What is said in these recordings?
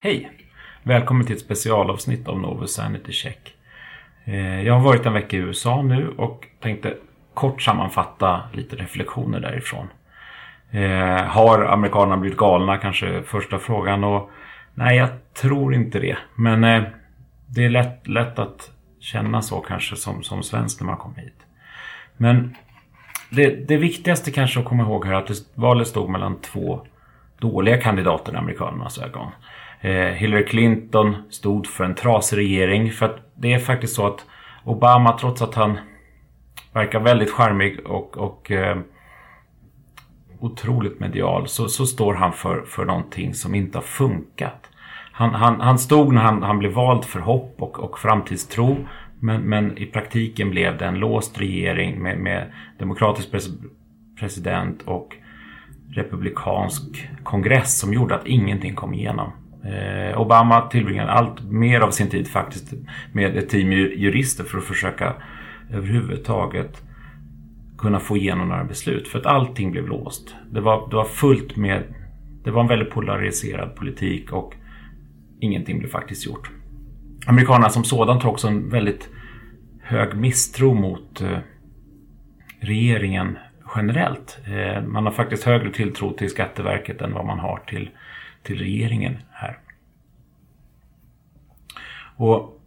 Hej! Välkommen till ett specialavsnitt av Novus Sanity Check. Eh, jag har varit en vecka i USA nu och tänkte kort sammanfatta lite reflektioner därifrån. Eh, har amerikanerna blivit galna? Kanske första frågan. Och nej, jag tror inte det. Men eh, det är lätt, lätt att känna så kanske som, som svensk när man kommer hit. Men det, det viktigaste kanske att komma ihåg här är att valet stod mellan två dåliga kandidater i amerikanernas ögon. Eh, Hillary Clinton stod för en trasig regering. För att det är faktiskt så att Obama, trots att han verkar väldigt charmig och, och eh, otroligt medial, så, så står han för, för någonting som inte har funkat. Han, han, han stod när han, han blev vald för hopp och, och framtidstro. Men, men i praktiken blev det en låst regering med, med demokratisk pres president och republikansk kongress som gjorde att ingenting kom igenom. Eh, Obama tillbringade allt mer av sin tid faktiskt med ett team jurister för att försöka överhuvudtaget kunna få igenom några beslut. För att allting blev låst. Det var, det var fullt med... Det var en väldigt polariserad politik och ingenting blev faktiskt gjort. Amerikanerna som sådant har också en väldigt hög misstro mot eh, regeringen generellt. Eh, man har faktiskt högre tilltro till Skatteverket än vad man har till till regeringen här. Och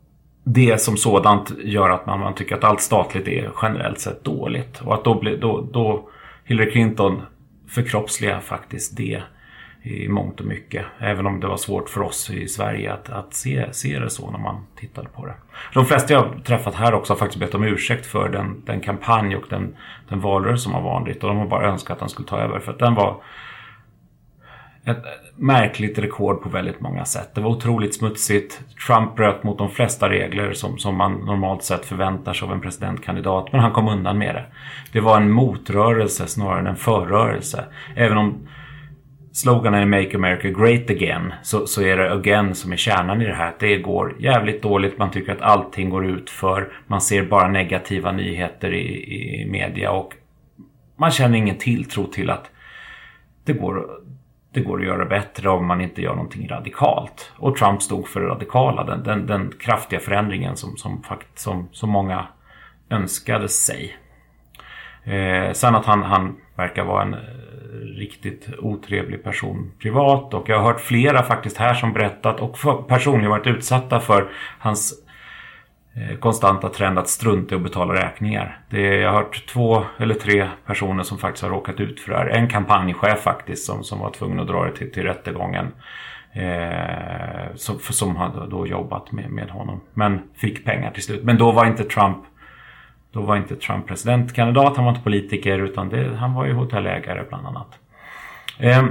det som sådant gör att man, man tycker att allt statligt är generellt sett dåligt. Och att då, bli, då, då Hillary Clinton förkroppsligar faktiskt det i mångt och mycket. Även om det var svårt för oss i Sverige att, att se, se det så när man tittade på det. De flesta jag träffat här också har faktiskt bett om ursäkt för den, den kampanj och den, den valrörelse som var vanligt. Och de har bara önskat att den skulle ta över. För att den var ett märkligt rekord på väldigt många sätt. Det var otroligt smutsigt. Trump bröt mot de flesta regler som, som man normalt sett förväntar sig av en presidentkandidat. Men han kom undan med det. Det var en motrörelse snarare än en förrörelse. Även om sloganen är Make America Great Again så, så är det again som är kärnan i det här. Det går jävligt dåligt. Man tycker att allting går ut för. Man ser bara negativa nyheter i, i media och man känner ingen tilltro till att det går det går att göra bättre om man inte gör någonting radikalt. Och Trump stod för det radikala, den, den, den kraftiga förändringen som, som, som, som många önskade sig. Eh, sen att han, han verkar vara en eh, riktigt otrevlig person privat och jag har hört flera faktiskt här som berättat och personligen varit utsatta för hans Eh, konstanta trend att strunta i att betala räkningar. Det, jag har hört två eller tre personer som faktiskt har råkat ut för det här. En kampanjchef faktiskt som, som var tvungen att dra det till, till rättegången. Eh, som, som hade då jobbat med, med honom. Men fick pengar till slut. Men då var inte Trump då var inte Trump presidentkandidat, han var inte politiker utan det, han var ju hotellägare bland annat. Eh,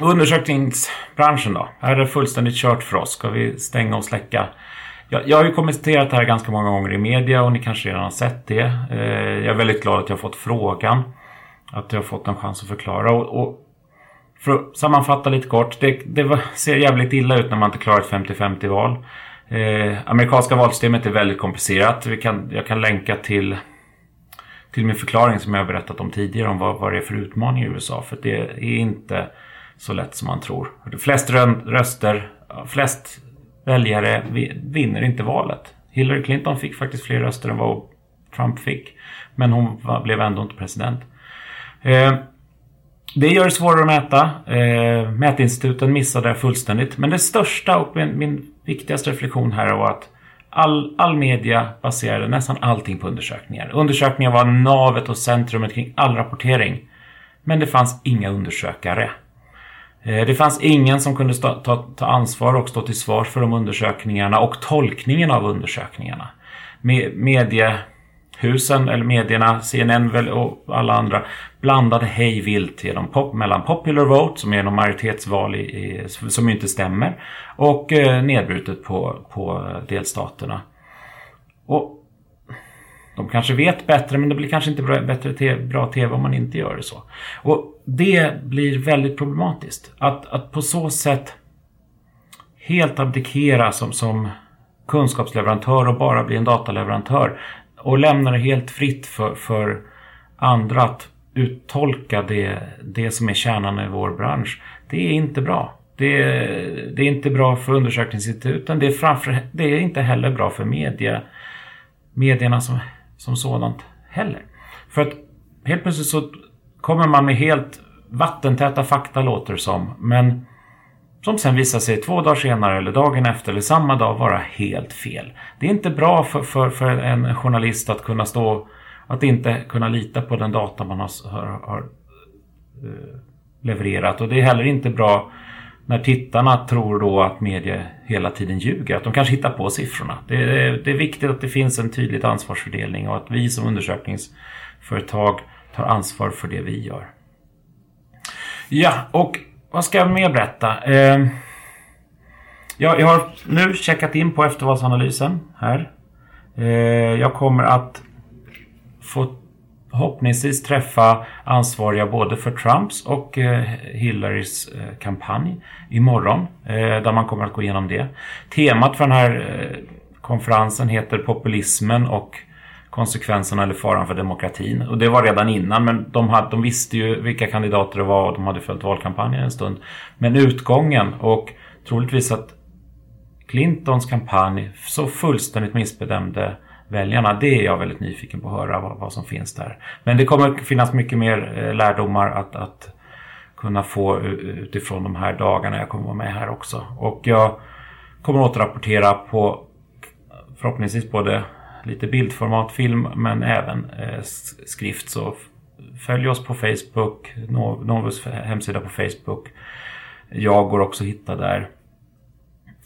undersökningsbranschen då? Är det fullständigt kört för oss? Ska vi stänga och släcka? Jag, jag har ju kommenterat det här ganska många gånger i media och ni kanske redan har sett det. Eh, jag är väldigt glad att jag har fått frågan. Att jag har fått en chans att förklara. Och, och för att sammanfatta lite kort. Det, det ser jävligt illa ut när man inte klarar ett 50-50 val. Eh, amerikanska valsystemet är väldigt komplicerat. Vi kan, jag kan länka till, till min förklaring som jag har berättat om tidigare om vad, vad det är för utmaning i USA. För det är inte så lätt som man tror. Flest röster, flest väljare vinner inte valet. Hillary Clinton fick faktiskt fler röster än vad Trump fick. Men hon blev ändå inte president. Eh, det gör det svårare att mäta. Eh, mätinstituten missade det fullständigt. Men det största och min, min viktigaste reflektion här var att all, all media baserade nästan allting på undersökningar. Undersökningar var navet och centrumet kring all rapportering. Men det fanns inga undersökare. Eh, det fanns ingen som kunde ta, ta, ansvar och stå till svars för de undersökningarna och tolkningen av undersökningarna. Mediehusen, eller medierna, CNN och alla andra blandade hej vilt genom pop, mellan popular vote, som är någon majoritetsval i, i, som inte stämmer, och eh, nedbrutet på, på eh, delstaterna. Och de kanske vet bättre men det blir kanske inte bra, bättre te, bra TV om man inte gör det så. Och det blir väldigt problematiskt. Att, att på så sätt helt abdikera som, som kunskapsleverantör och bara bli en dataleverantör och lämna det helt fritt för, för andra att uttolka det, det som är kärnan i vår bransch. Det är inte bra. Det, det, är inte bra för undersökningsinstituten. Det är, framför, det är inte heller bra för media, medierna som, som sådant heller. För att helt plötsligt så kommer man med helt vattentäta fakta låter som. Men som sen visar sig två dagar senare eller dagen efter eller samma dag vara helt fel. Det är inte bra för, för, för en journalist att kunna stå att inte kunna lita på den data man har, har, har eh, levererat. Och det är heller inte bra när tittarna tror då att media hela tiden ljuger. Att de kanske hittar på siffrorna. Det är, det är viktigt att det finns en tydlig ansvarsfördelning och att vi som undersökningsföretag tar ansvar för det vi gör. Ja, och vad ska jag mer berätta? Eh, jag, jag har nu checkat in på eftervalsanalysen här. Eh, jag kommer att få förhoppningsvis träffa ansvariga både för Trumps och eh, Hillarys eh, kampanj imorgon. Eh, där man kommer att gå igenom det. Temat för den här konferensen heter Populismen och konsekvenserna eller faran för demokratin. Och det var redan innan men de, hade, de visste ju vilka kandidater det var och de hade följt valkampanjen en stund. Men utgången och troligtvis att Clintons kampanj så fullständigt missbedömde väljarna. Det är jag väldigt nyfiken på att höra vad, vad som finns där. Men det kommer finnas mycket mer eh, lärdomar att, att kunna få utifrån de här dagarna jag kommer vara med här också. Och jag kommer återrapportera på förhoppningsvis både lite bildformat, film men även eh, skrift. Så följ oss på Facebook, Novus hemsida på Facebook. Jag går också att hitta där.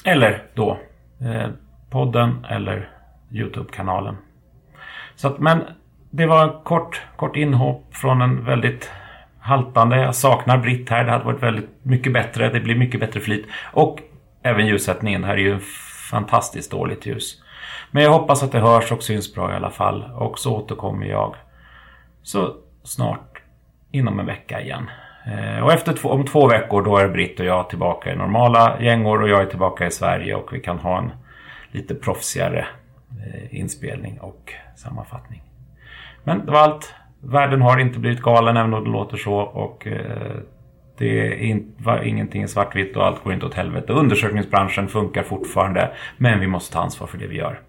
Eller då eh, podden eller Youtube-kanalen. Så att, men det var kort, kort inhopp från en väldigt haltande. Jag saknar Britt här. Det hade varit väldigt mycket bättre. Det blir mycket bättre flyt. Och även ljussättningen. Här är ju fantastiskt dåligt ljus. Men jag hoppas att det hörs och syns bra i alla fall. Och så återkommer jag så snart inom en vecka igen. Eh, och efter två, om två veckor då är Britt och jag tillbaka i normala gängor och jag är tillbaka i Sverige och vi kan ha en lite proffsigare Eh, inspelning och sammanfattning. Men det var allt. Världen har inte blivit galen även om det låter så och eh, det är in, ingenting är svartvitt och allt går inte åt helvete. Undersökningsbranschen funkar fortfarande men vi måste ta ansvar för det vi gör.